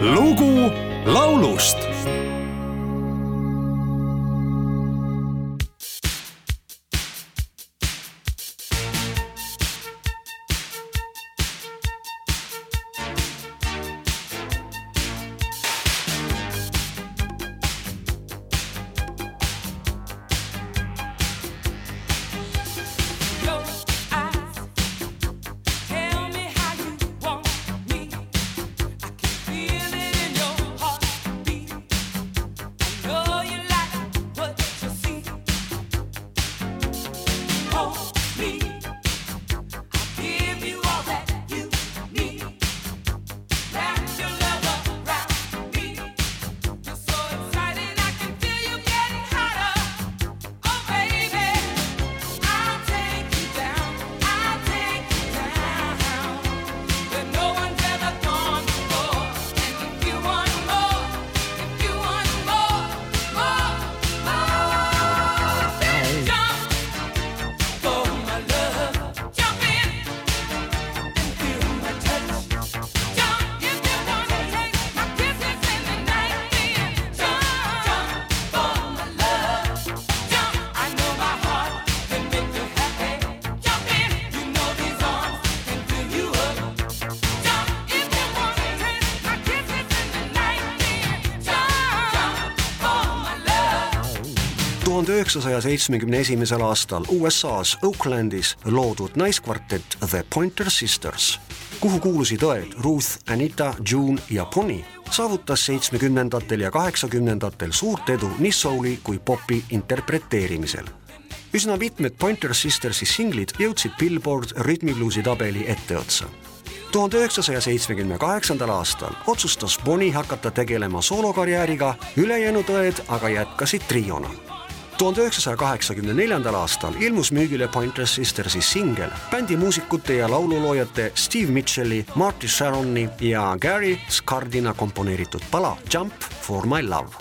lugu laulust tuhande üheksasaja seitsmekümne esimesel aastal USA-s Oaklandis loodud naiskvartett The Pointer Sisters, kuhu kuulusid õed Ruth, Anita, June ja Bonnie, saavutas seitsmekümnendatel ja kaheksakümnendatel suurt edu nii souli kui popi interpreteerimisel. üsna mitmed Pointer Sistersi singlid jõudsid Billboard rütmibluusi tabeli etteotsa tuhande üheksasaja seitsmekümne kaheksandal aastal otsustas Bonnie hakata tegelema soolokarjääriga, ülejäänud õed aga jätkasid triona. Tuhande üheksasaja kaheksakümne neljandal aastal ilmus müügile Pointer Sistersi singel bändi muusikute ja laululoojate Steve Mitchell'i, Marty Sharoni ja Gary Scardina komponeeritud pala Jump for my love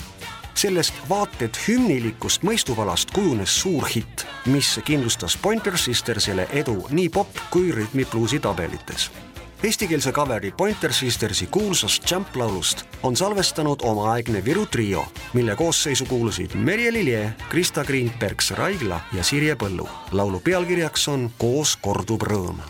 sellest vaat et hümnilikust mõistupalast kujunes suur hitt, mis kindlustas Pointer Sistersile edu nii pop kui rütmipluusi tabelites. Eestikeelse kaveri Pointer Sistersi kuulsast Jump laulust on salvestanud omaaegne Viru trio, mille koosseisu kuulusid Merje Lilje, Krista Greenbergs-Raigla ja Sirje Põllu. laulu pealkirjaks on Koos kordub rõõm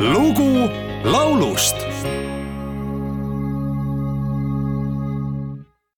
lugu laulust